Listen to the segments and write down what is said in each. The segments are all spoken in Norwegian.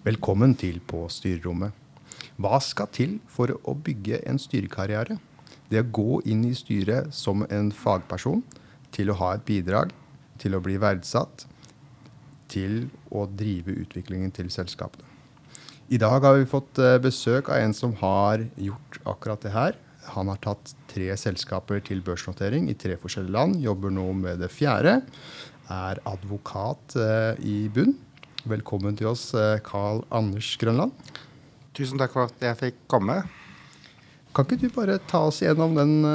Velkommen til På styrerommet. Hva skal til for å bygge en styrekarriere? Det å gå inn i styret som en fagperson, til å ha et bidrag, til å bli verdsatt, til å drive utviklingen til selskapene. I dag har vi fått eh, besøk av en som har gjort akkurat det her. Han har tatt tre selskaper til børsnotering i tre forskjellige land, jobber nå med det fjerde. Er advokat eh, i bunn. Velkommen til oss, Carl eh, Anders Grønland. Tusen takk for at jeg fikk komme. Kan ikke du bare ta oss gjennom den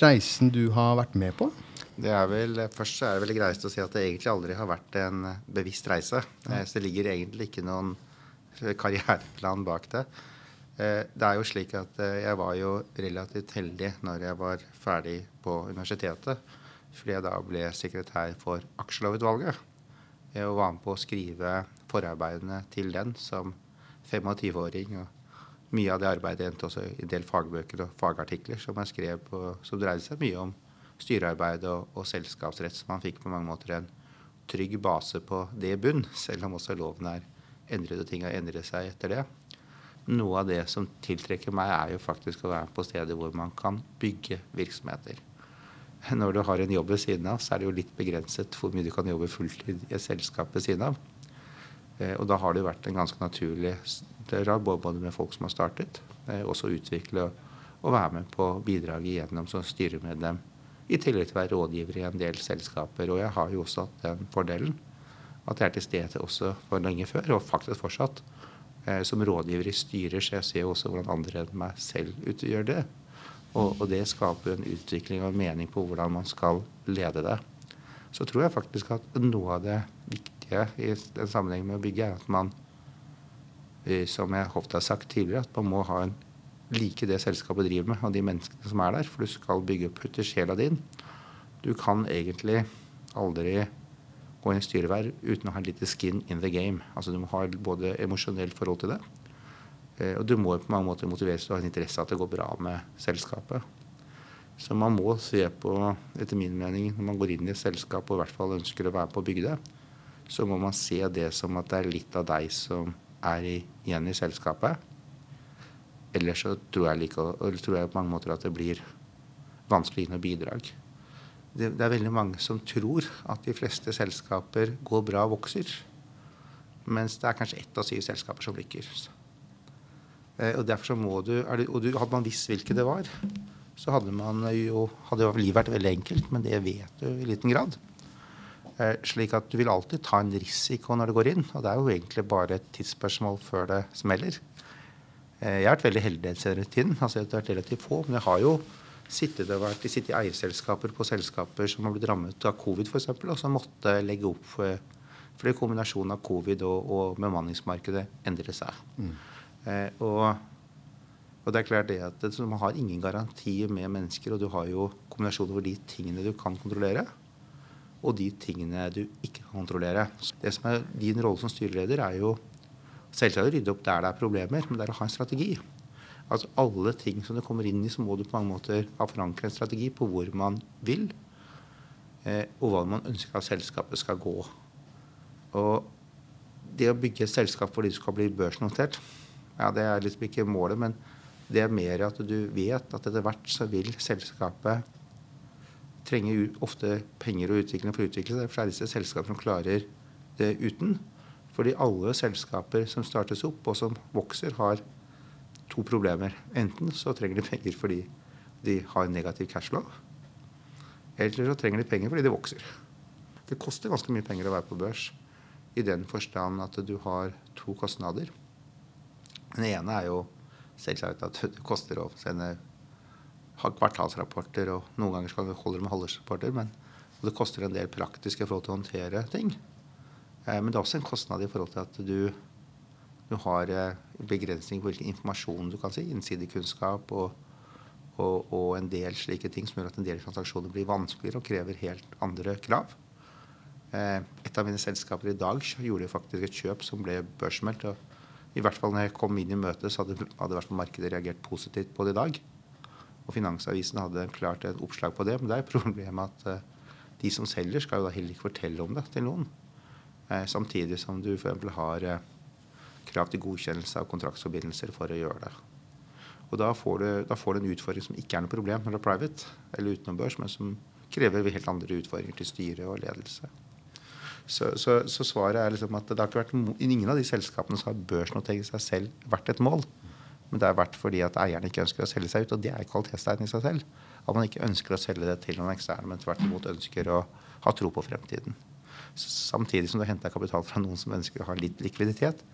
reisen du har vært med på? Det er vel, Først er det veldig greit å si at det egentlig aldri har vært en bevisst reise. Så det ligger egentlig ikke noen karriereplan bak det. Eh, det er jo slik at eh, jeg var jo relativt heldig når jeg var ferdig på universitetet. Fordi jeg da ble sekretær for aksjelovutvalget. Jeg var med på å skrive forarbeidene til den som 25-åring. og Mye av det arbeidet endte også i en del fagbøker og fagartikler som jeg skrev på, som dreide seg mye om styrearbeid og, og, selskapsrett. Så man fikk på mange måter en trygg base på det bunn, selv om også loven er endret og ting har endret seg etter det. Noe av det som tiltrekker meg, er jo faktisk å være på steder hvor man kan bygge virksomheter. Når du har en jobb ved siden av, så er det jo litt begrenset hvor mye du kan jobbe fulltid i et selskap ved siden av. Eh, og da har det jo vært en ganske naturlig døra, både med folk som har startet, eh, også utvikle og være med på bidraget gjennom som styremedlem i tillegg til å være rådgiver i en del selskaper. Og jeg har jo også hatt den fordelen at jeg er til stede også for lenge før, og faktisk fortsatt, eh, som rådgiver i styrer. Så jeg ser jo også hvordan andre enn meg selv utgjør det. Og, og, det skaper en utvikling og en mening på hvordan man skal lede det. Så tror jeg faktisk at noe av det viktige i den sammenhengen med å bygge, er at man, eh, som jeg ofte har sagt tidligere, at man må ha en like det selskapet driver med, og de menneskene som er der. For du skal bygge opp putte sjela din. Du kan egentlig aldri gå inn i styreverv uten å ha litt skin in the game. Altså Du må ha både emosjonelt forhold til det, og du må på mange måter motiveres til å ha en interesse av at det går bra med selskapet. Så man må se på, etter min mening, når man går inn i et selskap og i hvert fall ønsker å være på å så må man se det som at det er litt av deg som er igjen i selskapet Ellers så tror jeg, like, tror jeg på mange måter at det blir vanskelig å gi bidrag. Det, det, er veldig mange som tror at de fleste selskaper går bra og vokser. Mens det er kanskje ett av syv selskaper som lykkes. Eh, og derfor så må du, det, og du, Hadde man visst hvilke det var, så hadde man jo hadde livet vært veldig enkelt. Men det vet du i liten grad. Eh, slik at du vil alltid ta en risiko når du går inn. Og det er jo egentlig bare et tidsspørsmål før det smeller. Eh, jeg har vært veldig heldig den senere tiden. altså jeg har vært relativt få, Men jeg har jo sittet, vært, sittet i eierselskaper på selskaper som har blitt rammet av covid f.eks., og som måtte legge opp for, fordi kombinasjonen av covid og, og bemanningsmarkedet endret seg. Mm. Eh, og, og, det er klart det at Man har ingen garantier med mennesker, og du har jo kombinasjon over de tingene du kan kontrollere, og de tingene du ikke kan kontrollere. Det som er Din rolle som styreleder er jo Selvsagt å rydde opp der det er problemer, men det er å ha en strategi. Altså Alle ting som du kommer inn i, så må du på mange måter ha forankret en strategi på hvor man vil, eh, og hva man ønsker at selskapet skal gå. Og det å bygge et selskap fordi du skal bli børsnotert, ja, det er liksom ikke målet, men det er mer at du vet at etter hvert så vil selskapet trenge ofte penger og utvikling for. For det er disse selskapene som klarer det uten. Fordi alle selskaper som startes opp, og som vokser, har to problemer. Enten så trenger de penger fordi de har negativ cashflow. Eller så trenger de penger fordi de vokser. Det koster ganske mye penger å være på børs i den forstand at du har to kostnader. Den ene er jo selvsagt at det koster å sende kvartalsrapporter, og noen ganger skal vi holde med halvårsrapporter, men det koster en del praktiske forhold til å håndtere ting. Eh, men det er også en kostnad i forhold til at du, du har eh, begrensning på hvilken informasjon du kan si, innsidekunnskap og, og, og, en del slike ting som gjør at en del transaksjoner blir vanskeligere og krever helt andre krav. Eh, et av mine selskaper i dag gjorde faktisk et kjøp som ble børsmeldt. I hvert fall når jeg kom inn i møtet, så hadde, hadde markedet reagert positivt på det i dag. Og Finansavisen hadde klart et oppslag på det. Men det er problemet at de som selger, skal jo da heller ikke fortelle om det til noen. Uh, samtidig som du f.eks. har uh, krav til godkjennelse av kontraktsforbindelser for å gjøre det. Og da får, du, da får, du, en utfordring som ikke er noe problem når det er private eller utenom børs, men som krever helt andre utfordringer til styre og ledelse. Så, så, så svaret er liksom at det har ikke vært ingen av de selskapene som har børsnotert seg selv, vært et mål. Men det har vært fordi at eierne ikke ønsker å selge seg ut, og det er kvalitetstegn i seg selv. At man ikke ønsker å selge det til noen eksterne, men tvert imot ønsker å ha tro på fremtiden. Samtidig som du henter kapital fra noen som ønsker å ha litt likviditet.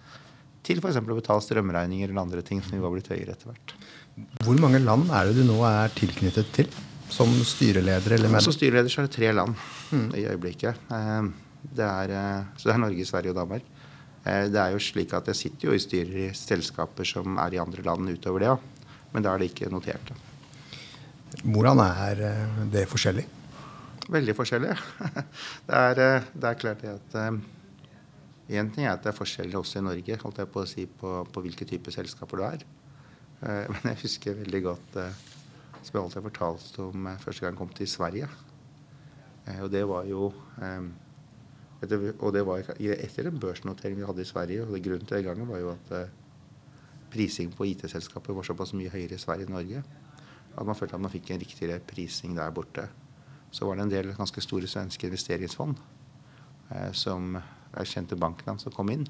Til f.eks. å betale strømregninger eller andre ting som jo har blitt høyere etter hvert. Hvor mange land er det du nå er tilknyttet til? Som styreleder eller med? Som styreleder så er det tre land mm. i øyeblikket. Det er, eh, så det er Norge, Sverige og Danmark. Eh, det er jo slik at Jeg sitter jo i styrer i selskaper som er i andre land utover det, ja. men da er det ikke notert. Hvordan er eh, det forskjellig? Veldig forskjellig. Det er, det er klart at Én ting er at det er forskjellig også i Norge holdt jeg på å si, på, på hvilke typer selskaper du er. Men jeg husker veldig godt som jeg alltid har fortalt om første gang jeg kom til Sverige. Og det var jo og det var etter en børsnotering vi hadde i Sverige. og Grunnen til den gangen var jo at uh, prising på IT-selskaper var såpass mye høyere i Sverige enn Norge at man følte at man fikk en riktigere prising der borte. Så var det en del ganske store svenske investeringsfond eh, som er kjente banknavn som kom inn.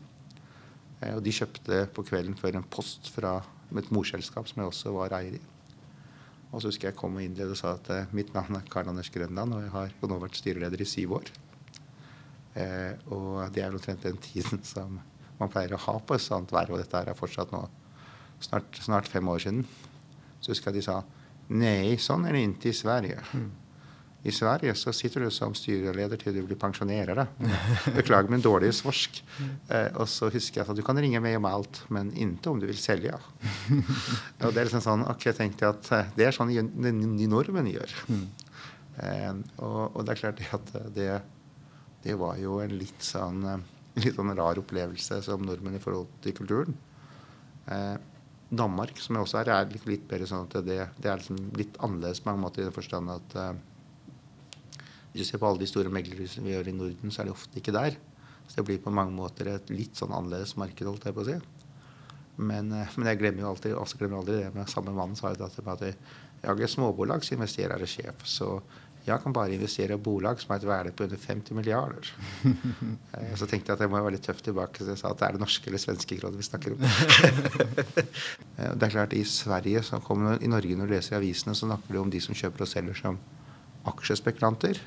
Eh, og de kjøpte på kvelden før en post fra et morselskap som jeg også var eier i. Og så husker jeg kom inn og sa at mitt navn er Karl Anders Grønland, og jeg har nå vært styreleder i syv år. Eh, og det er vel omtrent den tiden som man pleier å ha på et sånt verv. Og dette er fortsatt nå snart, snart, fem år siden. Så husker jeg de sa nei, sånn er det ikke i Sverige. Mm. I Sverige så sitter du som styreleder til du blir pensjonerer. Beklager min dårlige svorsk. Eh, og så husker jeg at du kan ringe meg om alt, men ikke om du vil selge. og det er liksom sånn, ok, jeg at eh, det er sånn de nordmenn gjør. Mm. Eh, og, og, det er klart at det det var jo en litt sånn, eh, litt sånn rar opplevelse som nordmenn i forhold til kulturen. Eh, Danmark, som jeg også er, er litt, litt bedre sånn at det, det er liksom litt annerledes på mange måter i den forstand at eh, hvis du ser på alle de store meglerhusene vi gjør i Norden, så er de ofte ikke der. Så det blir på mange måter et litt sånn annerledes marked, holdt jeg på å si. Men, eh, men jeg glemmer jo alltid, også glemmer aldri det med samme mann sa jo til meg at jeg er småbolag, så investerer jeg sjef. Så jeg kan bare investere i bolag som har et verde på under 50 milliarder. Eh, så tenkte jeg at jeg må være litt tøff tilbake, så jeg sa at det er det norske eller svenske kroner vi snakker om. Eh, det er klart I Sverige, så kommer, i Norge når du leser i avisene, så snakker de om de som kjøper og selger som aksjespekulanter.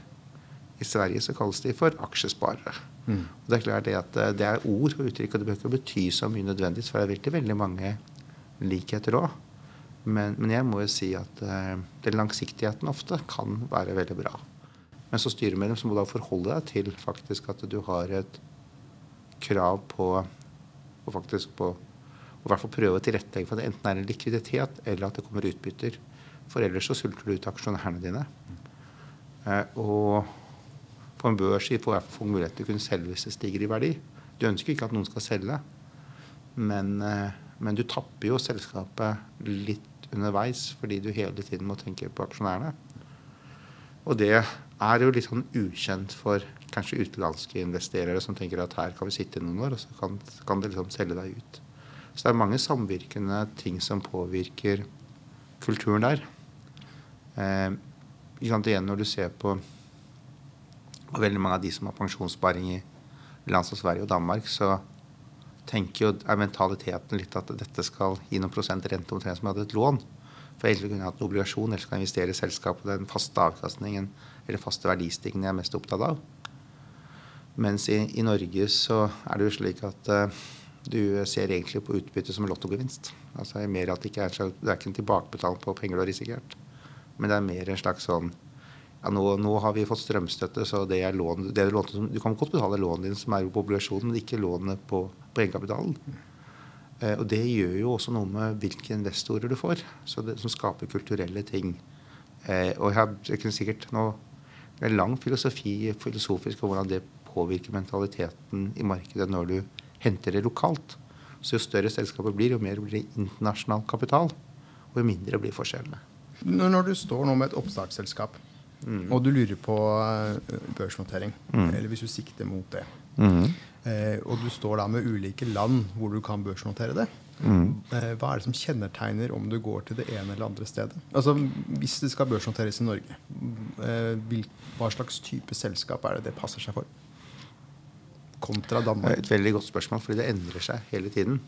I Sverige så kalles de for aksjesparere. Mm. Det er klart det at eh, det er ord og uttrykk, og det bør ikke bety så mye nødvendigvis, for det er veldig, veldig mange likheter òg. Men, men, jeg må jo si at uh, den langsiktigheten ofte kan være veldig bra. Men som styremedlem så må du da forholde deg til faktisk at du har et krav på og faktisk på å hvert fall prøve å tilrettelegge for at det enten er en likviditet eller at det kommer utbytter. For ellers så sulter du ut aksjonærene dine. Uh, og på en børs får fall få mulighet til å kunne selge hvis det stiger i verdi. Du ønsker ikke at noen skal selge, men, uh, men du tapper jo selskapet litt underveis fordi du hele tiden må tenke på aksjonærene. Og det er jo litt sånn ukjent for kanskje utenlandske investerere som tenker at her kan vi sitte noen år, og så kan, kan det liksom selge deg ut. Så det er mange samvirkende ting som påvirker kulturen der. Eh, igjen når du ser på veldig mange av de som har pensjonssparing i land som Sverige og Danmark, så tenker jo, er mentaliteten litt at dette skal gi noen prosent rente omtrent som jeg hadde et lån. For ellers kunne jeg hatt en obligasjon, eller skal jeg investere i selskapet. Den faste avkastningen eller faste verdistigningen jeg er mest opptatt av. Mens i, i, Norge så er det jo slik at uh, du ser egentlig på utbytte som lottogevinst. Altså mer at det ikke er, det er ikke en tilbakebetaling på penger du har risikert. Men det er mer en slags sånn ja, nå, nå, har vi fått strømstøtte, så det er lån, det er lån du kan godt betale lånet ditt som er på obligasjonen, men ikke lånet på, på egenkapitalen. Eh, og det gjør jo også noe med hvilke investorer du får, det, som skaper kulturelle ting. Eh, og jeg, jeg kunne sikkert nå Det er lang filosofi filosofisk om hvordan det påvirker mentaliteten i markedet når du henter det lokalt. Så jo større selskapet blir, jo mer blir det internasjonal kapital. Og jo mindre blir forskjellene. Når du står nå med et oppstartsselskap, Mm. Og du lurer på uh, børsnotering, mm. eller hvis du sikter mot det. Mm. Eh, og du står da med ulike land hvor du kan børsnotere det. Mm. Eh, hva er det som kjennetegner om du går til det ene eller andre stedet? Altså, Hvis det skal børsnoteres i Norge, eh, hvil, hva slags type selskap er det det passer seg for? Kontra Danmark. et veldig godt spørsmål, fordi det endrer seg hele tiden.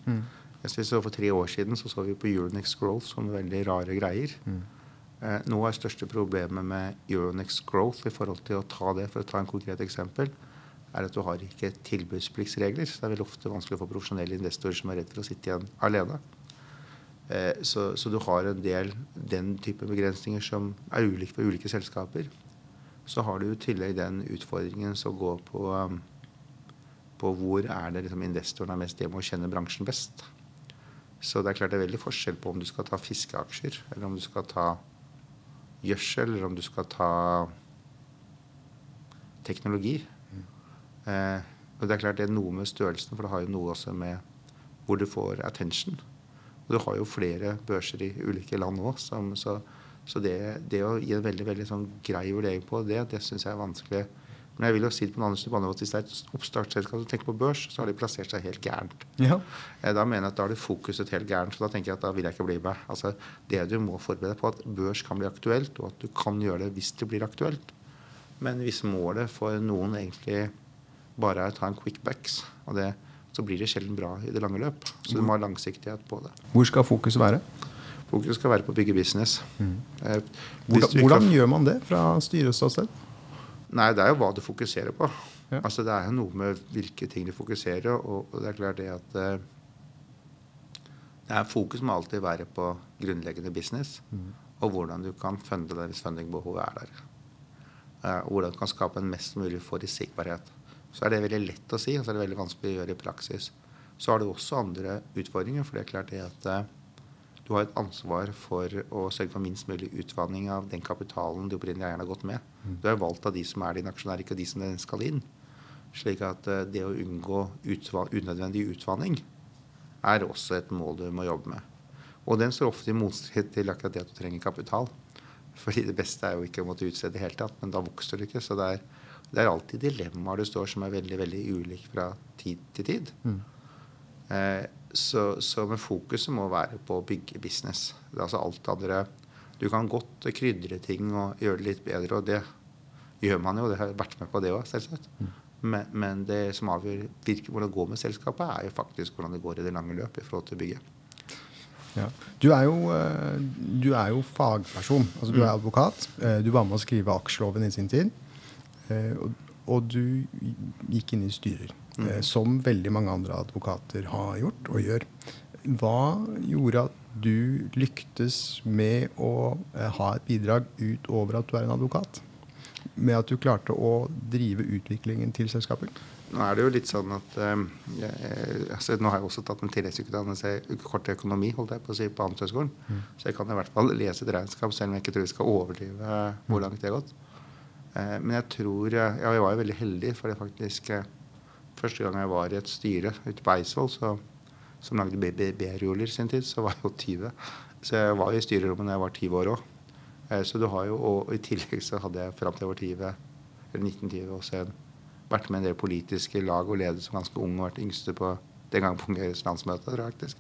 Hvis vi så For tre år siden så, så vi på Euronex Growth som veldig rare greier. Eh, nå er største problemet med Euronex Growth i forhold til å ta det, for å ta en konkret eksempel, er at du har ikke tilbudspliktsregler. Så det er veldig ofte vanskelig å få profesjonelle investorer som er redd for å sitte igjen alene. Eh, så, så du har en del den type begrensninger som er ulike for ulike selskaper. Så har du i tillegg den utfordringen som går på um, på hvor er det liksom investoren er mest hjemme og kjenner bransjen best. Så det er klart det er veldig forskjell på om du skal ta fiskeaksjer, eller om du skal ta gjødsel, eller om du skal ta teknologi. Eh, og det er klart det er noe med størrelsen, for det har jo noe også med hvor du får attention. Og du har jo flere børser i ulike land òg, så, så det, det å gi en veldig, veldig sånn grei vurdering på det, det syns jeg er vanskelig. Men jeg vil jo si det på den andre siden, hvis det er et oppstartsselskap som tenker på børs, så har de plassert seg helt gærent. Ja. Eh, Da mener jeg at da har det fokuset helt gærent. Så da tenker jeg at da vil jeg ikke bli med. Altså, det du må forberede på, at børs kan bli aktuelt, og at du kan gjøre det hvis det blir aktuelt. Men hvis målet for noen egentlig bare er å ta en quick backs, og det, så blir det sjelden bra i det lange løp. Så du må ha langsiktighet på det. Hvor skal fokuset være? Fokuset skal være på å bygge business. Mm. Hvordan, hvordan gjør man det fra styreståsted? Nei, det er jo hva du fokuserer på. Ja. Altså Det er jo noe med hvilke ting du fokuserer og, og det er klart det at eh, det er Fokus må alltid være på grunnleggende business og hvordan du kan funde det hvis fundingbehovet er der. Eh, og hvordan du kan skape en mest mulig forutsigbarhet. Så er det veldig lett å si, og så er det veldig vanskelig å gjøre i praksis. Så har du også andre utfordringer, for det er klart det at eh, du har et ansvar for å sørge for minst mulig utvanning av den kapitalen de opprinnelige eierne har gått med. Du er valgt av de som er dine aksjonærer, ikke av de som den skal inn. Slik at eh, det å unngå utva unødvendig utvanning er også et mål du må jobbe med. Og den står ofte i motstrid til akkurat det at du trenger kapital. Fordi det beste er jo ikke å måtte utstede i det hele tatt, men da vokser du ikke. Så det er, det er alltid dilemmaer du står som er veldig veldig ulike fra tid til tid. Eh, så, så men fokuset må være på å bygge business. Det altså alt andre Du kan godt krydre ting og gjøre det litt bedre, og det gjør man jo. Det har vært med på det òg, selvsagt. Men, men det som avgjør virke, hvordan det går med selskapet, er jo faktisk hvordan det går i det lange løp i forhold til bygget. Ja. Du, er jo, eh, du er jo fagperson. Altså, du er advokat. Eh, Du var med å skrive aksjeloven i sin tid. Eh, Og, og du gikk inn i styrer, eh, som veldig mange andre advokater har gjort og gjør. Hva gjorde at du lyktes med å eh, ha et bidrag utover at du er en advokat? Med at du klarte å drive utviklingen til selskapet? Nå er det jo litt sånn at jeg, altså, Nå har jeg også tatt en tilleggsutdannelse kort økonomi holdt jeg på å si, på Handelshøyskolen. Så jeg kan i hvert fall lese et regnskap, selv om jeg ikke tror jeg skal overdrive hvor langt det har gått. Eh, men jeg tror ja, jeg var jo veldig heldig, for det faktisk eh, Første gang jeg var i et styre ute på Eidsvoll, som lagde BB-ruller sin tid, så var jeg jo 20. Så jeg var i styrerommet da jeg var 20 år òg. Så du har jo, og i tillegg så hadde jeg fram til jeg var 20, eller 1920 også en vært med en del politiske lag og ledet som ganske ung og vært yngste på den gangen på Ungarns landsmøte. faktisk.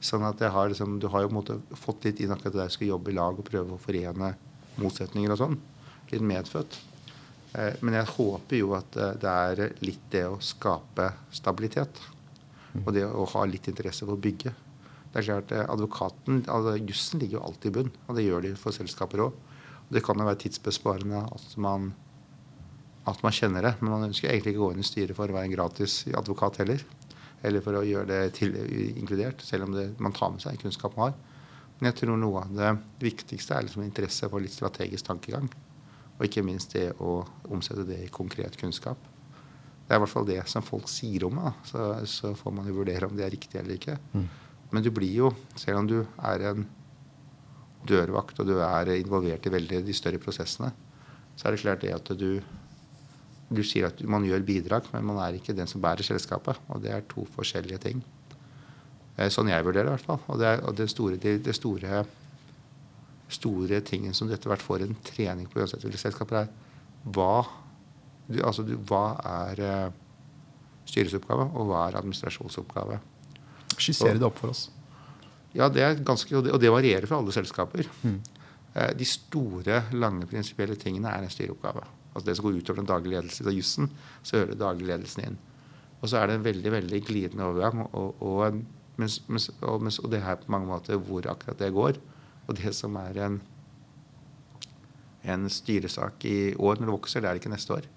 Sånn at jeg har liksom, Du har jo på en måte fått litt inn akkurat det der å skulle jobbe i lag og prøve å forene motsetninger og sånn. Litt medfødt. Eh, men jeg håper jo at eh, det er litt det å skape stabilitet. Og det å ha litt interesse for å bygge. Det er klart, eh, Advokaten, altså Jussen ligger jo alltid i bunn, og det gjør de for selskaper òg. Det kan jo være tidsbesparende at man at man kjenner det. Men man ønsker egentlig ikke å gå inn i styret for å være en gratis advokat heller. Eller for å gjøre det til, inkludert, selv om det, man tar med seg kunnskap man har. Men jeg tror noe av det viktigste er liksom interesse for litt strategisk tankegang. Og ikke minst det å omsette det i konkret kunnskap. Det er i hvert fall det som folk sier om meg. Så, så får man jo vurdere om det er riktig eller ikke. Men du blir jo, selv om du er en dørvakt og du er involvert i veldig de større prosessene, så er det klart det at du du sier at man gjør bidrag, men man er ikke den som bærer selskapet. Og det er to forskjellige ting. Eh, Sånn jeg vurderer det, i hvert fall. Og det, er, og det store, det, det store, store tingen som du etter hvert får en trening på uansett hvilket selskap det er hva, du, altså du, hva er uh, styresoppgave, og hva er administrasjonsoppgave. Skissere det opp for oss. Ja, det er ganske, og det, og det varierer fra alle selskaper. Mm. De store, lange prinsipielle tingene er en styreoppgave. Altså Det som går utover den daglige ledelsen av jussen, så hører daglig ledelsen inn. Og så er det en veldig veldig glidende overgang. Og, og, mens, mens, og, mens, og det er på mange måter hvor akkurat det går. Og det som er en, en styresak i år når det vokser, det er det ikke neste år.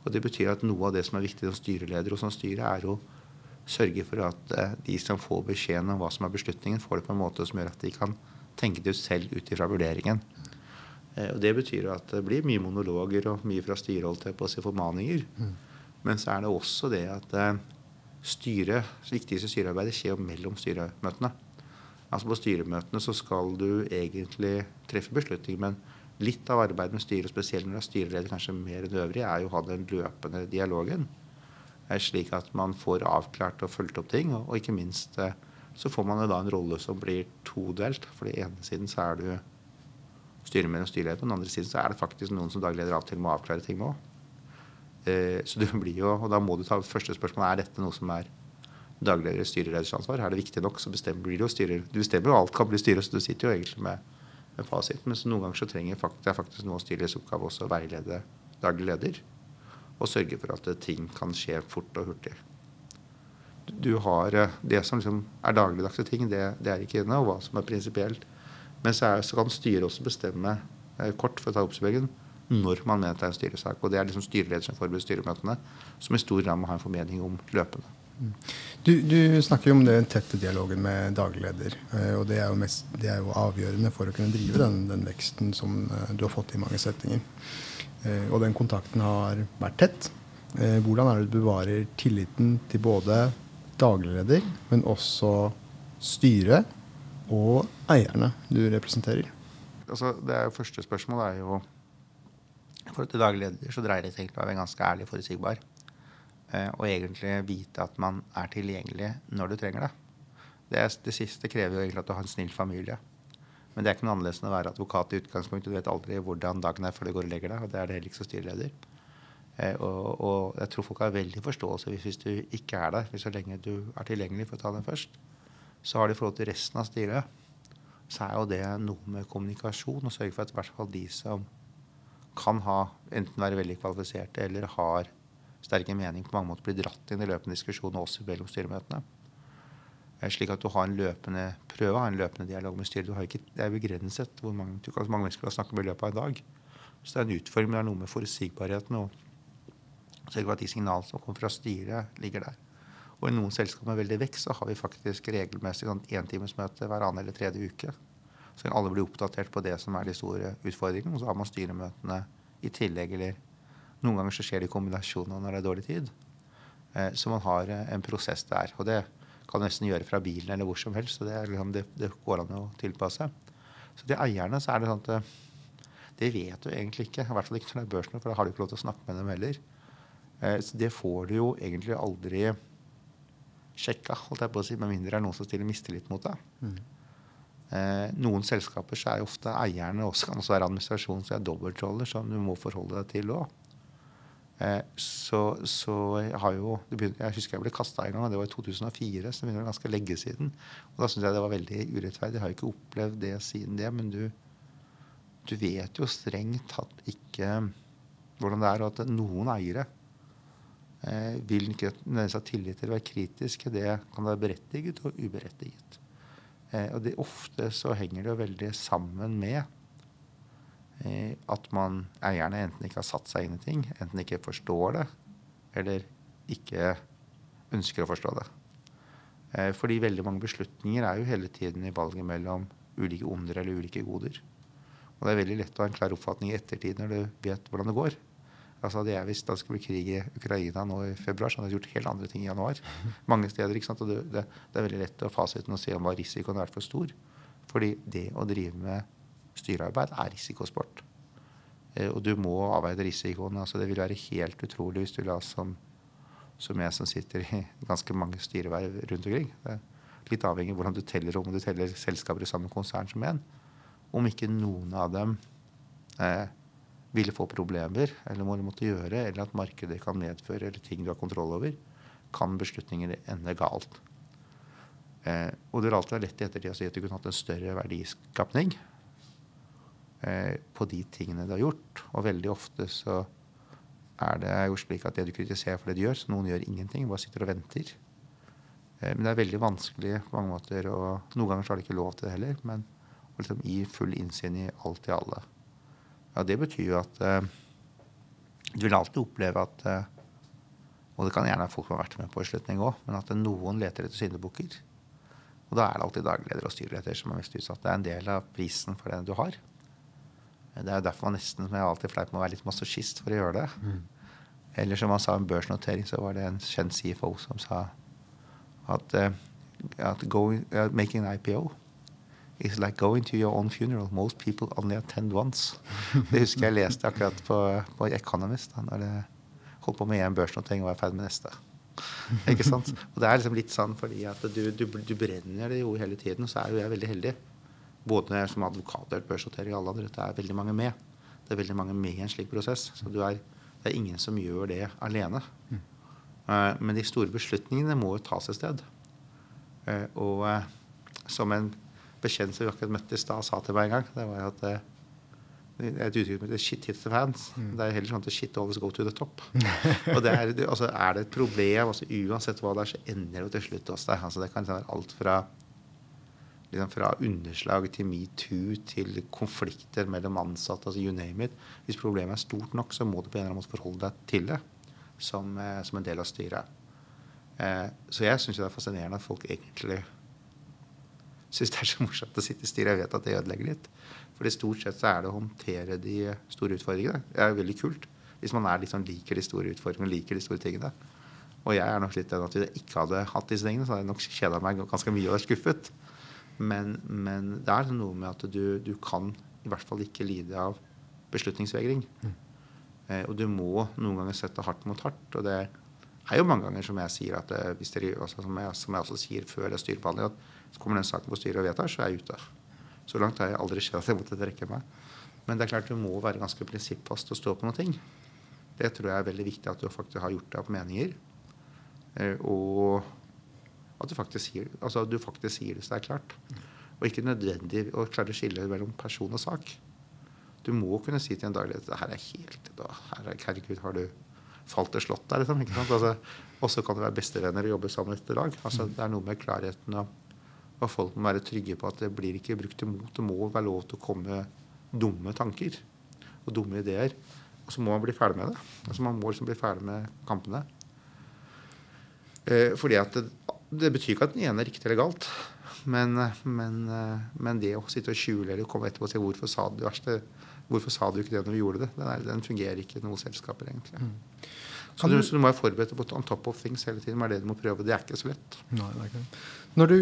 Og det betyr at noe av det som er viktig som styreleder og som styre, er å sørge for at eh, de som får beskjeden om hva som er beslutningen, får det på en måte som gjør at de kan tenke det ut selv ut ifra vurderingen. Eh, og Det betyr at det blir mye monologer og mye fra styrehold til på å si formaninger. Mm. Men så er det også det at styre, det viktigste styrearbeidet skjer mellom styremøtene. Altså På styremøtene så skal du egentlig treffe beslutninger, men litt av arbeidet med styret, spesielt når du er styreleder kanskje mer enn øvrig, er jo å ha den løpende dialogen slik at man får avklart og fulgt opp ting. Og, ikke minst eh, så får man jo da en rolle som blir todelt. For den ene siden så er du styremedlem og styreleder. På den andre siden så er det faktisk noen som dagleder av og til må avklare ting med òg. Eh, så du blir jo, og da må du ta første spørsmål er dette noe som er dagleder styreleders ansvar. Er det viktig nok, så bestemmer blir det jo styrer. Du bestemmer jo alt kan bli styre, så du sitter jo egentlig med, med fasit. Men noen ganger så trenger faktisk, det er faktisk noe av styrets oppgave også å veilede daglig leder og sørge for at ting kan skje fort og hurtig. Du har eh, Det som liksom er dagligdagse ting, det, det, er ikke inne, og hva som er prinsipielt. Men så, er, så, kan styret også bestemme eh, kort for å ta oppsummeringen når man mener det er en styresak. Og det er liksom styreleder som forbereder styremøtene, som i stor grad må ha en formening om løpende. Du, du, snakker jo om den tette dialogen med daglig leder. Eh, og det er, mest, det er, jo avgjørende for å kunne drive den, den veksten som du har fått i mange settinger. Eh, og den kontakten har vært tett. Eh, hvordan er det du bevarer tilliten til både daglig leder, men også styret og eierne du representerer? Altså, det jo Første spørsmål er jo For til daglig leder så dreier det seg om å være ganske ærlig og forutsigbar. Eh, og egentlig vite at man er tilgjengelig når du trenger det. Det, det siste krever jo egentlig at du har en snill familie. Men det er ikke noe annerledes enn å være advokat i utgangspunktet. Du vet aldri hvordan dagen er før du går og legger deg. Og det er det heller ikke som styreleder. Eh, og, og, jeg tror folk har veldig forståelse hvis, hvis du ikke er der. Hvis så lenge du er tilgjengelig for å ta den først. Så har de i forhold til resten av styret, så er jo det noe med kommunikasjon. Og sørge for at i hvert fall de som kan ha, enten være veldig kvalifiserte eller har sterke mening på mange måter blir dratt inn i løpende diskusjon også mellom styremøtene. Slik at du har en løpende prøve, har en løpende dialog med styret. Ikke, det er begrenset hvor mange, du kan, mange mennesker kan snakke med i løpet av en dag. Så det er en utfordring, men det er noe med forutsigbarheten og sørge for at de signalene som kommer fra styret, ligger der. Og i noen selskaper med veldig vekst så har vi faktisk regelmessig sånn entimesmøte hver annen eller tredje uke. Så kan alle bli oppdatert på det som er de store utfordringene. Og så har man styremøtene i tillegg, eller noen ganger så skjer det i kombinasjon når det er dårlig tid. Eh, så man har eh, en prosess der. Og det kan du nesten gjøre fra bilen eller hvor som helst. så Det, liksom, det, det går an å tilpasse. Så til eierne så er det sånn at eh, det vet du egentlig ikke. I hvert fall ikke når det er børsen, for da har du ikke lov til å snakke med dem heller. Så det får du jo egentlig aldri sjekka, holdt jeg på å si, med mindre det er noen som stiller mistillit mot deg. Mm. Eh, noen selskaper så er jo ofte eierne også kan også være administrasjon, så er dobbeltroller som du må forholde deg til òg. Eh, så, så, jeg har jo Jeg husker jeg ble kasta en gang, og det var i 2004. Så det begynner ganske lenge siden. Og da syns jeg det var veldig urettferdig. Jeg har ikke opplevd det siden det. Men du, du vet jo strengt tatt ikke hvordan det er, og at noen eiere eh, vil ikke nødvendigvis ha tillit til å være kritiske. Det kan være berettiget og uberettiget. Eh, og det, ofte så henger det jo veldig sammen med at man eierne enten ikke har satt seg inn i ting, enten ikke forstår det, eller ikke ønsker å forstå det. Eh, fordi veldig mange beslutninger er jo hele tiden i valget mellom ulike onder eller ulike goder. Og det er veldig lett å ha en klar oppfatning i ettertid når du vet hvordan det går. Altså Hadde jeg visst det skulle bli krig i Ukraina nå i februar, så hadde jeg gjort helt andre ting i januar. Mange steder, ikke sant? Og det, det, det er veldig lett å fasiten og se om hva risikoen har vært for stor. Fordi det å drive med styrearbeid er risikosport. Eh, og du må avveie risikoen. Altså det vil være helt utrolig hvis du la som, som jeg som sitter i ganske mange styreverv rundt omkring. Det er litt avhengig av hvordan du teller om du teller selskaper i samme konsern som én. Om ikke noen av dem eh, ville få problemer, eller må måtte gjøre, eller at markedet kan medføre, eller ting du har kontroll over, kan beslutninger ende galt. Eh, og det vil alltid være lett i ettertid å si at du kunne hatt en større verdiskapning på de tingene du har gjort. Og veldig ofte så er det jo slik at det du kritiserer for det du gjør, så noen gjør ingenting, bare sitter og venter. Eh, men det er veldig vanskelig på mange måter, og noen ganger så har de ikke lov til det heller, men å liksom gi full innsyn i alt i alle. Ja, det betyr jo at eh, du vil alltid oppleve at eh, Og det kan gjerne være folk som har vært med på beslutning òg, men at noen leter etter syndebukker. Og da er det alltid dagleder og styreleder som er mest utsatt. Det er en del av prisen for det du har. Det er derfor man nesten som jeg alltid fleip med å være litt masochist for å gjøre det. Mm. Eller som han sa om børsnotering, så var det en kjent CFO som sa at, uh, at going, uh, making an IPO is like going to your own funeral. Most people only attend once. Det husker jeg leste akkurat på, på Economist. da, når det holdt på med én børsnotering og var ferdig med neste. Ikke sant? Og det er liksom litt sånn fordi at du, du, du brenner det jo hele tiden, og så er jo jeg veldig heldig. Både som advokater, og børsnotering og alle andre. Det er veldig mange med. Det er veldig mange med i en slik prosess. Så er, det er ingen som gjør det alene. Mm. Uh, men de store beslutningene må jo tas et sted. Uh, og uh, som en bekjent som vi akkurat møtte i stad, sa til meg en gang, det var at et uttrykk heter 'shit hits the fans'. Mm. Det er heller sånn at 'shit always go to the top'. og det er, altså, er, det et problem, altså, uansett hva det er, så ender det til slutt hos deg. Altså, det kan være alt fra, liksom, fra underslag til metoo til konflikter mellom ansatte. altså you name it. Hvis problemet er stort nok, så må du på en eller annen måte forholde deg til det som, eh, som en del av styret. Eh, så jeg syns det er fascinerende at folk egentlig syns det er så morsomt å sitte i styret. Jeg vet at det ødelegger litt. Fordi stort sett så er det å håndtere de store utfordringene. Det er veldig kult. Hvis man sånn, liker de store utfordringene, liker de store tingene. Og jeg er nok litt den at hvis jeg ikke hadde hatt disse tingene, så hadde jeg nok kjeda meg ganske mye og vært skuffet. Men, men, det er noe med at du, du, kan i hvert fall ikke lide av beslutningsvegring. Mm. Eh, og du må noen ganger sette hardt mot hardt. Og det er jo mange ganger som jeg sier at det, hvis dere, altså, som, jeg, som, jeg, også sier før det styrebehandling, at så kommer den saken på styret og vedtar, så er jeg ute. Så langt har jeg aldri skjedd at jeg måtte trekke meg. Men det er klart du må være ganske prinsippfast og stå på noen ting. Det tror jeg er veldig viktig at du faktisk har gjort deg opp meninger. Eh, og at du faktisk sier, altså du faktisk sier det så det er klart. Og ikke nødvendig å klare å skille mellom person og sak. Du må kunne si til en daglig at her er helt her er, Herregud, har du falt og slått der? Liksom, altså, og så kan du være bestevenner og jobbe sammen etter dag. Altså, det er noe med klarheten og og folk må være trygge på at det blir ikke brukt imot. Det må være lov til å komme dumme tanker og dumme ideer. Og så må man bli ferdig med det. Altså Man må liksom bli ferdig med kampene. Eh, fordi at det, det, betyr ikke at den ene er riktig eller galt. Men, men, men, det å sitte og skjule eller komme etterpå og si hvorfor sa du det verste, hvorfor sa du ikke det når vi gjorde det, den, er, den fungerer ikke i noen selskaper, egentlig. Mm. Så du, så du, må være forberedt på on top of things hele tiden. Det er det du må prøve. Det er ikke så lett. Nei, det er ikke. Når du,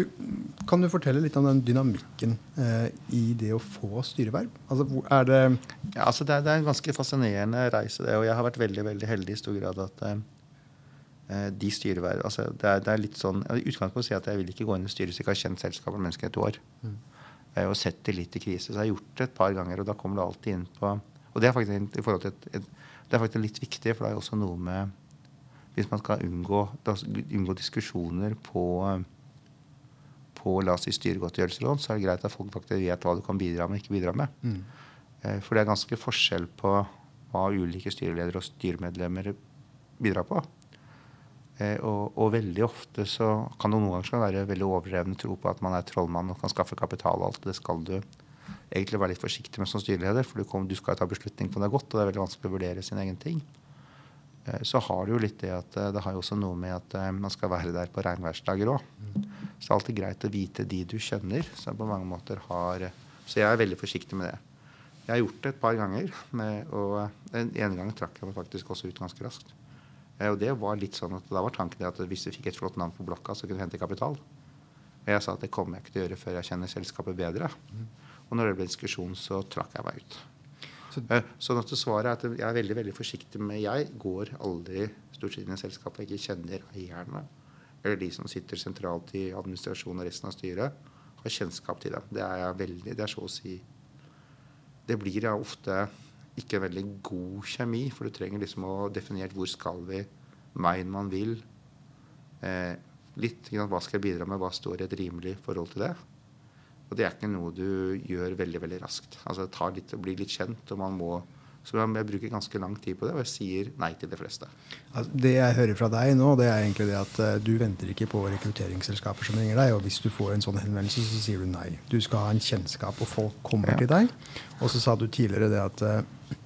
kan du fortelle litt om den dynamikken eh, i det å få styreverv? Altså, er det ja, altså det, er, det, er, en ganske fascinerende reise, det. Og jeg har vært veldig veldig heldig i stor grad at eh de styreverv altså det, er, det er litt sånn, I utgangspunktet si at jeg vil ikke gå inn i styret hvis jeg ikke har kjent selskapet mennesker et år. Mm. Eh, og sett det litt i krise. Så jeg har gjort det et par ganger, og da kommer det alltid inn på Og det er faktisk i et, et det er faktisk litt viktig, for det er jo også noe med Hvis man skal unngå, unngå diskusjoner på, på la oss si styregodtgjørelseslån, så er det greit at folk faktisk vet hva du kan bidra med og ikke bidra med. Mm. Eh, for det er ganske forskjell på hva ulike styreledere og styremedlemmer bidrar på. Eh, og, og, veldig ofte så kan det noen ganger være veldig overdreven tro på at man er trollmann og kan skaffe kapital og alt. Det skal du egentlig være litt forsiktig med som styreleder, for du, kom, du skal ta beslutning på det godt, og det er veldig vanskelig å vurdere sin egen ting. Eh, så har det jo litt det at eh, det har jo også noe med at man skal være der på regnværsdager òg. Så det er alltid greit å vite de du kjenner, som på mange måter har Så jeg er veldig forsiktig med det. Jeg har gjort det et par ganger, med, og en en gang trakk jeg meg faktisk også ut ganske raskt. Og det var litt sånn at Da var tanken at hvis du fikk et flott navn på blokka, så kunne du hente kapital. Og jeg sa at det kommer jeg ikke til å gjøre før jeg kjenner selskapet bedre. Og når det ble diskusjon, så trakk jeg meg ut. Så, eh, sånn at svaret er at jeg er veldig veldig forsiktig med Jeg går aldri stort sett inn i selskapet jeg ikke kjenner eierne eller de som sitter sentralt i administrasjonen og resten av styret, har kjennskap til dem. Det er jeg veldig, det er så å si Det blir ja ofte ikke en veldig god kjemi, for du trenger liksom å definere hvor skal vi, veien man vil, Eh, litt hva skal jeg bidra med, hva står i et rimelig forhold til det. Og det er ikke noe du gjør veldig veldig raskt. Altså Det tar litt å bli litt kjent, og man må så jeg bruker ganske lang tid på det, og jeg sier nei til de fleste. Altså, det jeg hører fra deg nå, det er egentlig det at uh, du venter ikke på rekrutteringsselskaper som ringer deg, og hvis du får en sånn henvendelse, så sier du nei. Du skal ha en kjennskap, og folk kommer ja. til deg. Og så sa du tidligere det at uh, Eh,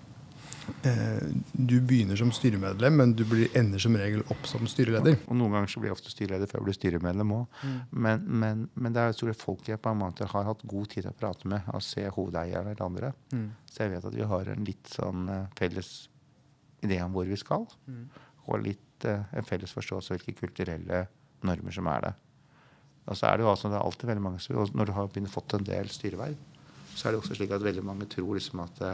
du begynner som styremedlem, men du blir, ender som regel opp som styreleder. Og Noen ganger så blir jeg ofte styreleder før jeg blir styremedlem òg. Mm. Men, men, men, det er store folk jeg på en måte har hatt god tid til å prate med og se hovedeierne eller andre. Mm. Så jeg vet at vi har en litt sånn uh, felles idé om hvor vi skal. Mm. Og litt uh, en felles forståelse av hvilke kulturelle normer som er det. Og så er det jo altså, det er alltid veldig mange, Når du har fått en del styreverv, så er det også slik at veldig mange tror liksom at uh,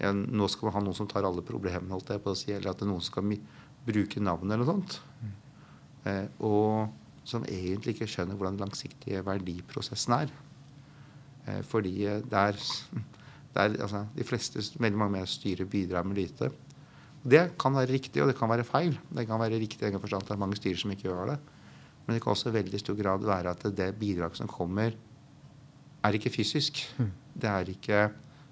ja, nå skal man ha noen som tar alle problemene, holdt jeg på å si, eller at det er noen som skal bruke navnet eller noe sånt. Mm. Eh, og som egentlig ikke skjønner hvordan den langsiktige verdiprosessen er. Eh, fordi der, der altså, de fleste, veldig mange med styret bidrar med lite. Det kan være riktig, og det kan være feil. Det kan være riktig i forstand at det er mange styrer som ikke gjør det. Men det kan også i veldig stor grad være at det bidraget som kommer, er ikke fysisk. Mm. Det er ikke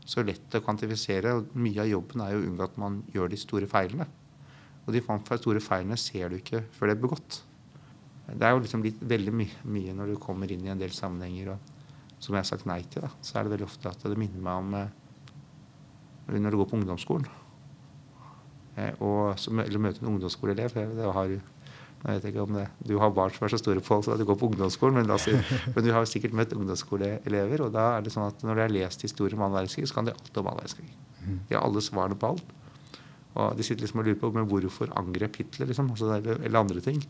så lett å kvantifisere. og Mye av jobben er jo å unngå at man gjør de store feilene. Og de store feilene ser du ikke før det er begått. Det er jo liksom litt, veldig my mye når du kommer inn i en del sammenhenger og som jeg har sagt nei til, da, så er det veldig ofte at det minner meg om eh, når du går på ungdomsskolen. Eh, og, eller møter en ungdomsskoleelev. Det har jeg vet ikke om det, Du har barn som er så store på så du går på ungdomsskolen, men, si, men, du har sikkert møtt ungdomsskoleelever. Og da er det sånn at når de har lest historier om annen verdenskrig, så kan de alt om annen verdenskrig. Mm. De har alle svarene på alt. Og de sitter liksom og lurer på men hvorfor angrep Hitler, liksom, altså, eller andre ting.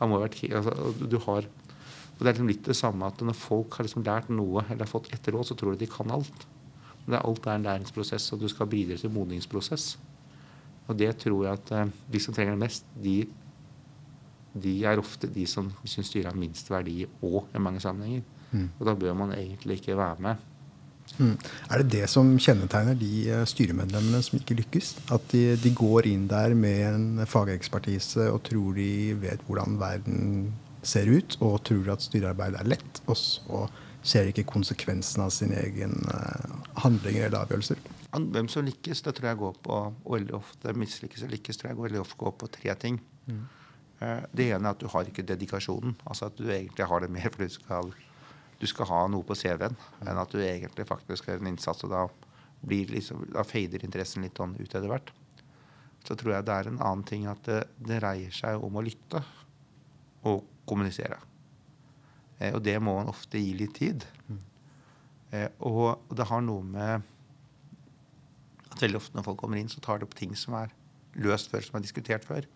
Han må ha vært, altså, du har, og Det er liksom litt det samme at når folk har liksom lært noe eller har fått etterråd, så tror de de kan alt. Men det er alt er en læringsprosess, og du skal bidra til modningsprosess. Og det tror jeg at eh, de som trenger det mest, de de er ofte de som syns styret har minst verdi òg i mange sammenhenger. Mm. Og da bør man egentlig ikke være med. Mm. Er det det som kjennetegner de eh, styremedlemmene som ikke lykkes? At de, de, går inn der med en fagekspertise og tror de vet hvordan verden ser ut, og tror at styrearbeid er lett, og så ser ikke konsekvensen av sin egen uh, handlinger eller avgjørelser? Hvem som lykkes, det tror jeg går på og veldig ofte mislykkes og lykkes, tror jeg går veldig ofte går på tre ting. Mm. Eh, det ene er at du har ikke dedikasjonen. Altså at du egentlig har det mer fordi du skal, du skal ha noe på CV-en, enn at du egentlig faktisk gjør en innsats. og da, liksom, da fader interessen litt sånn ut etter hvert. Så tror jeg det er en annen ting at det, det dreier seg om å lytte og kommunisere. Eh, og det må man ofte gi litt tid. Eh, og, det har noe med at veldig ofte når folk kommer inn, så tar de opp ting som er løst før, som er diskutert før.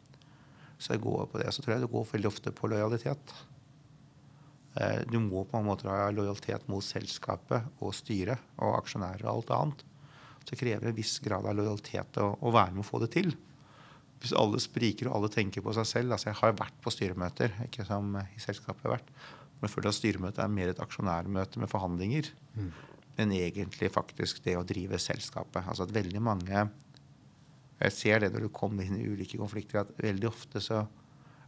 Så jeg går på det. Så tror jeg det går veldig ofte på lojalitet. Eh, du må på en måte ha lojalitet mot selskapet og styret og aksjonærer og alt annet. Så det krever en viss grad av lojalitet å, å være med å få det til. Hvis alle spriker og alle tenker på seg selv altså Jeg har vært på styremøter, ikke som i selskapet jeg har vært. Men jeg føler at styremøtet er mer et aksjonærmøte med forhandlinger mm. enn egentlig faktisk det å drive selskapet. Altså at veldig mange jeg ser det når du kommer inn i ulike konflikter, at veldig ofte så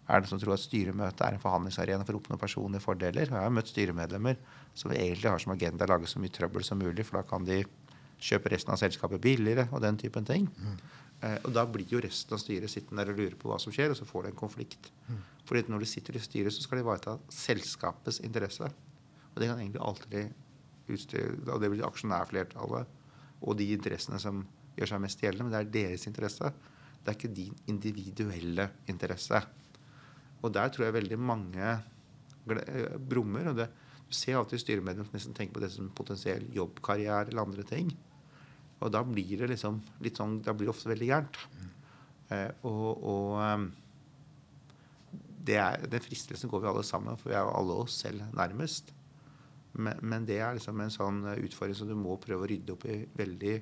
er det som tror at styremøtet er en forhandlingsarena for å oppnå personlige fordeler. Jeg har møtt styremedlemmer som egentlig har som agenda å lage så mye trøbbel som mulig, for da kan de kjøpe resten av selskapet billigere og den typen ting. Mm. Eh, og da blir jo resten av styret sittende der og lure på hva som skjer, og så får du en konflikt. Mm. Fordi når de sitter i styret, så skal de ivareta selskapets interesse. Og det kan egentlig alltid utstyre, og det blir aksjonærflertallet og de interessene som gjør seg mest gjeldende, men det er deres interesse. Det er ikke din individuelle interesse. Og der tror jeg veldig mange eh, brummer. og det, Du ser alltid styremedlemmer som nesten tenker på det som potensiell jobbkarriere eller andre ting. Og da blir det liksom litt sånn, da blir det ofte veldig gærent. Eh, og, og um, det er, den fristelsen går vi alle sammen, for vi er jo alle oss selv nærmest. Men, men, det er liksom en sånn utfordring som du må prøve å rydde opp i veldig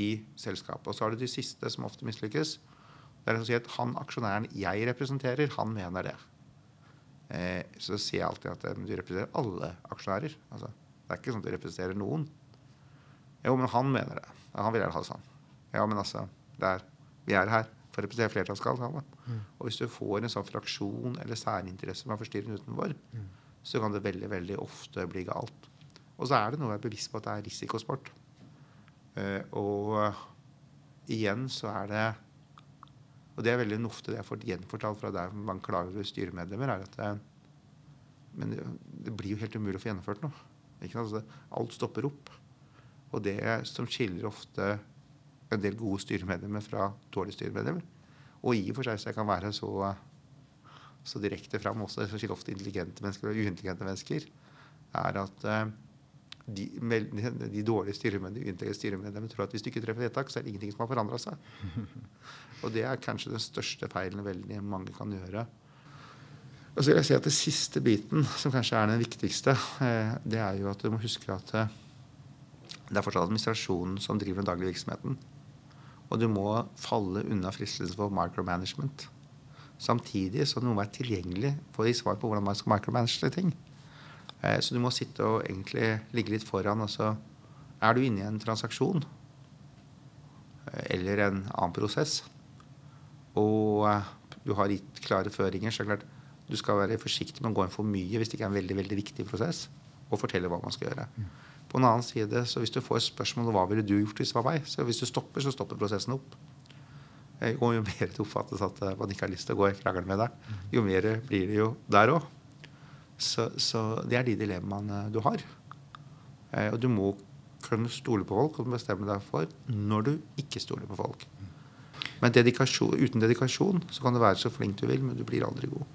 i selskapet. Og så har du de siste som ofte mislykkes. Det er å si at han aksjonæren jeg representerer, han mener det. Eh, så sier jeg alltid at eh, du representerer alle aksjonærer. Altså, det er ikke sånn at du representerer noen. Jo, men han mener det. Ja, han vil gjerne ha det sånn. Ja, men altså, er, vi er her for å representere flertallstallet. Og hvis du får en sånn fraksjon eller særinteresse som er forstyrrende utenfor, så kan det veldig veldig ofte bli galt. Og så er det noe å være bevisst på at det er risikosport. Eh, og igjen så er det Og det er veldig ofte det jeg får gjenfortalt fra der man klager styremedlemmer, er at det, Men det, det, blir jo helt umulig å få gjennomført noe. Altså, alt stopper opp. Og det som skiller ofte en del gode styremedlemmer fra dårlige styremedlemmer, og i og for seg så jeg kan være så, så direkte fram også, det skiller ofte intelligente mennesker og uintelligente mennesker, er at de, de, dårlige styremedlemmene, styremedlemmene tror at hvis du ikke treffer vedtak, så er det ingenting som har forandra seg. Og det er kanskje den største feilen veldig mange kan gjøre. Og så vil jeg si at Det siste biten, som kanskje er den viktigste, eh, det er jo at du må huske at eh, det er fortsatt administrasjonen som driver den daglige virksomheten. Og du må falle unna fristelsen for micromanagement. Samtidig så må du være tilgjengelig for å gi svar på hvordan man skal micromanage ting. Eh, så du må sitte og egentlig ligge litt foran. Og så er du inne i en transaksjon eh, eller en annen prosess, og eh, du har gitt klare føringer, så er det klart du skal være forsiktig med å gå inn for mye hvis det ikke er en veldig veldig viktig prosess, og fortelle hva man skal gjøre. På en annen side, så Hvis du får spørsmål om hva ville du gjort hvis det var meg, så hvis du stopper, så stopper prosessen opp. Og jo mer det oppfattes at man ikke har lyst til å gå i krangel med deg, jo mer blir det jo der òg. Så, så, det er de dilemmaene du har. Eh, og du må kunne stole på folk og bestemme deg for når du ikke stoler på folk. Men dedikasjon, uten dedikasjon så kan du være så flink du vil, men du blir aldri god.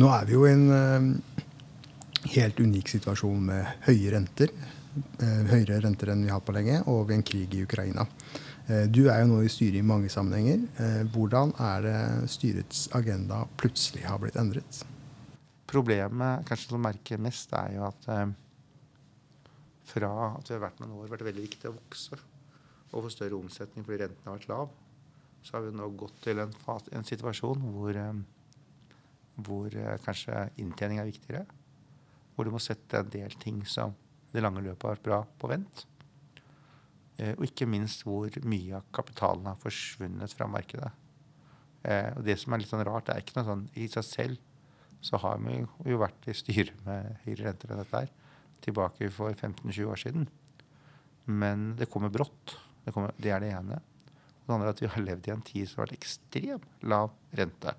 Nå er vi jo i en uh, helt unik situasjon med høye renter. Uh, høyere renter enn vi har på lenge, og en krig i Ukraina. Du er jo nå i styret i mange sammenhenger. Hvordan er det styrets agenda plutselig har blitt endret? Problemet kanskje som merker mest, er jo at eh, fra at vi har vært noen år vært veldig viktig å vokse og få større omsetning fordi renten har vært lav, så har vi nå gått til en, en situasjon hvor, eh, hvor eh, kanskje inntjening er viktigere. Hvor du må sette en del ting som det lange løpet har vært bra, på vent. Eh, og ikke minst hvor mye av kapitalen har forsvunnet fra markedet. Eh, og det som er litt sånn rart, det er ikke noe sånn i seg selv så har vi jo vært i styre med høyere renter enn dette her tilbake for 15-20 år siden. Men det kommer brått. Det, kommer, det, er det ene. Det andre er at vi har levd i en tid som har vært ekstremt lav rente.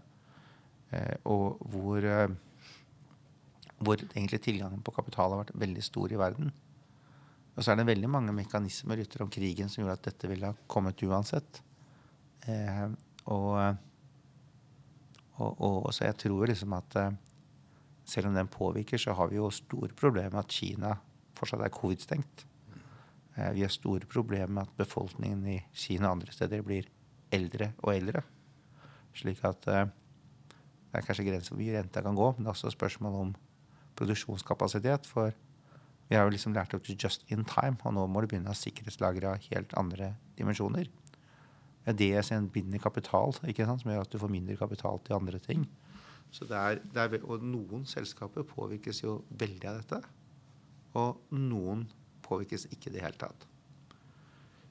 Eh, og hvor, eh, hvor egentlig tilgangen på kapital har vært veldig stor i verden. Og så er det veldig mange mekanismer ute om krigen som gjorde at dette ville ha kommet uansett. Eh, og og, og, så jeg tror liksom at eh, selv om den påvirker, så har vi jo store problemer med at Kina fortsatt er covid-stengt. Eh, vi har store problemer med at befolkningen i Kina og andre steder blir eldre og eldre. Slik at eh, det er kanskje grenser hvor mye renta kan gå, men det er også spørsmål om produksjonskapasitet. For vi har jo liksom lært opp til just in time, og nå må du begynne å sikkerhetslagre av helt andre dimensjoner det er sier, binder kapital, ikke sant? som gjør at du får mindre kapital til andre ting. Så det er, det er, og noen selskaper påvirkes jo veldig av dette. Og noen påvirkes ikke i det hele tatt.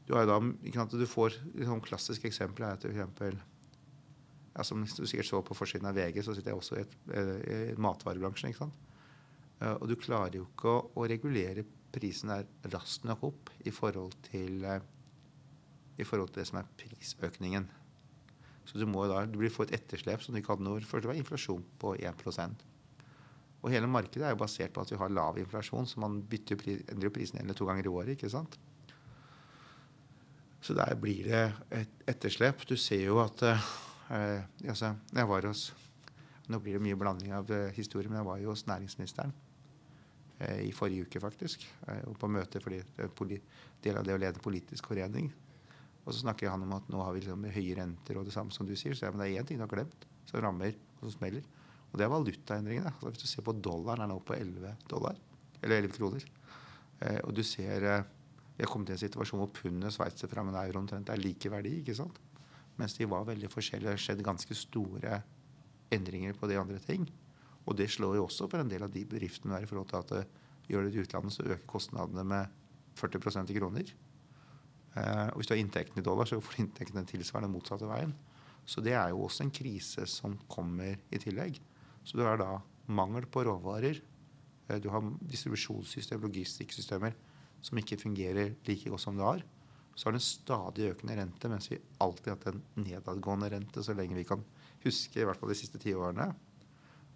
Du, da, sant, du får liksom, klassiske klassisk eksempel er til eksempel, ja, Som du sikkert så på forsiden av VG, så sitter jeg også i, et, eh, i matvarebransjen. ikke sant? Eh, og du klarer jo ikke å, å regulere prisen der raskt nok opp i forhold til eh, i forhold til det som er prisøkningen. Så du må da, du blir få et etterslep som du ikke hadde noe Først var inflasjon på 1 Og hele markedet er jo basert på at vi har lav inflasjon, så man bytter pris, endrer jo prisen en eller to ganger i året. ikke sant? Så der blir det et etterslep. Du ser jo at eh, altså, jeg var hos Nå blir det mye blanding av eh, historier, men jeg var jo hos næringsministeren eh, i forrige uke, faktisk. Eh, på møte fordi det er en del av det å lede politisk forening. Og så snakker han om at nå har vi liksom høye renter og det samme som du sier. Så ja, men det er én ting du har glemt, som rammer og som smeller. Og det er valutaendringene. Altså hvis du ser på dollaren, er nå på 11 dollar. Eller 11 kroner. Eh, og du ser eh, Vi har kommet til en situasjon hvor pundet sveiser fra en euro omtrent er like verdi. ikke sant? Mens de var veldig forskjellige. Det har skjedd ganske store endringer på de andre ting. Og det slår jo også for en del av de bedriftene der i forhold til at det eh, gjør det i utlandet, så øker kostnadene med 40% i kroner. Eh, og hvis du har inntekten i dollar, så får du inntekten den tilsvarende motsatte veien. Så det er jo også en krise som kommer i tillegg. Så du har da mangel på råvarer. Eh, du har distribusjonssystem, logistikksystemer som ikke fungerer like godt som det har. Så har du en stadig økende rente, mens vi alltid har hatt en nedadgående rente så lenge vi kan huske, i hvert fall de siste ti årene.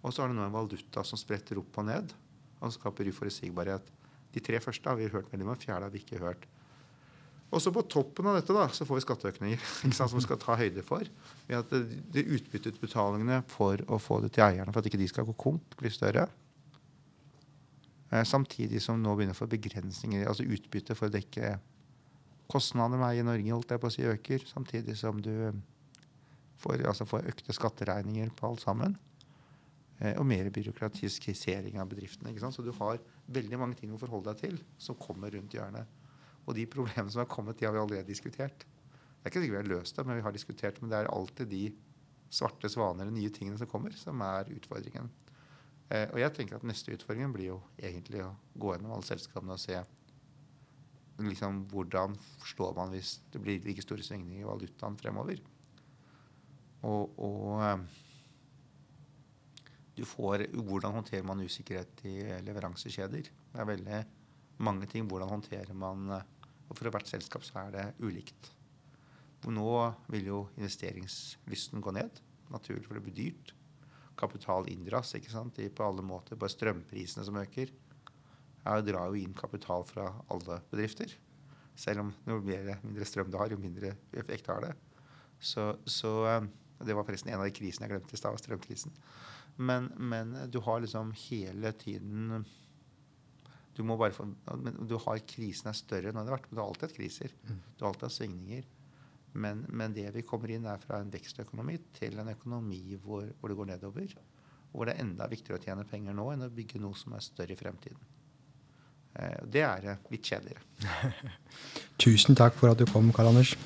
Og så har du nå en valuta som spretter opp og ned og skaper uforutsigbarhet. De tre første har vi hørt veldig om, fjerde har vi ikke hørt. Og så på toppen av dette da, så får vi skatteøkninger sant, som vi skal ta høyde for. Ved at det utbytteutbetalingene for å få det til eierne for at ikke de skal gå konk, blir større. Eh, samtidig som nå begynner å få begrensninger, altså utbytte for å dekke kostnadene med å eie Norge, holdt jeg på å si, øker. Samtidig som du får, altså får økte skatteregninger på alt sammen. Eh, og mer byråkratisering av bedriftene. Så du har veldig mange ting å forholde deg til som kommer rundt hjørnet. Og de problemene som har kommet, de har vi allerede diskutert. Det er ikke sikkert vi har løst det, men vi har diskutert. Men det er alltid de svarte svaner, de nye tingene som kommer, som er utfordringen. Eh, og jeg tenker at neste utfordring blir jo egentlig å gå gjennom alle selskapene og se liksom, hvordan forstår man hvis det blir like store svingninger i valutaen fremover. Og, og eh, får Hvordan håndterer man usikkerhet i leveransekjeder? Det er veldig mange ting. Hvordan håndterer man eh, og for hvert selskap så er det ulikt. Nå vil jo investeringslysten gå ned. Naturlig, for det blir dyrt. Kapital inndras ikke sant, på alle måter. Bare strømprisene som øker. Jeg drar jo inn kapital fra alle bedrifter. Selv om jo mindre strøm du har, jo mindre effekt har det. Så, så, eh, Det var forresten en av de krisene jeg glemte i stad, strømkrisen. Men, men du har liksom hele tiden du, må bare få, du har Krisen er større enn det har vært, men du har alltid hatt kriser. Mm. Du har alltid hatt svingninger. Men, men, det vi kommer inn, er fra en vekstøkonomi til en økonomi hvor, hvor, det går nedover. Hvor det er enda viktigere å tjene penger nå enn å bygge noe som er større i fremtiden. Eh, det er litt kjedeligere. Tusen takk for at du kom, Karl Anders.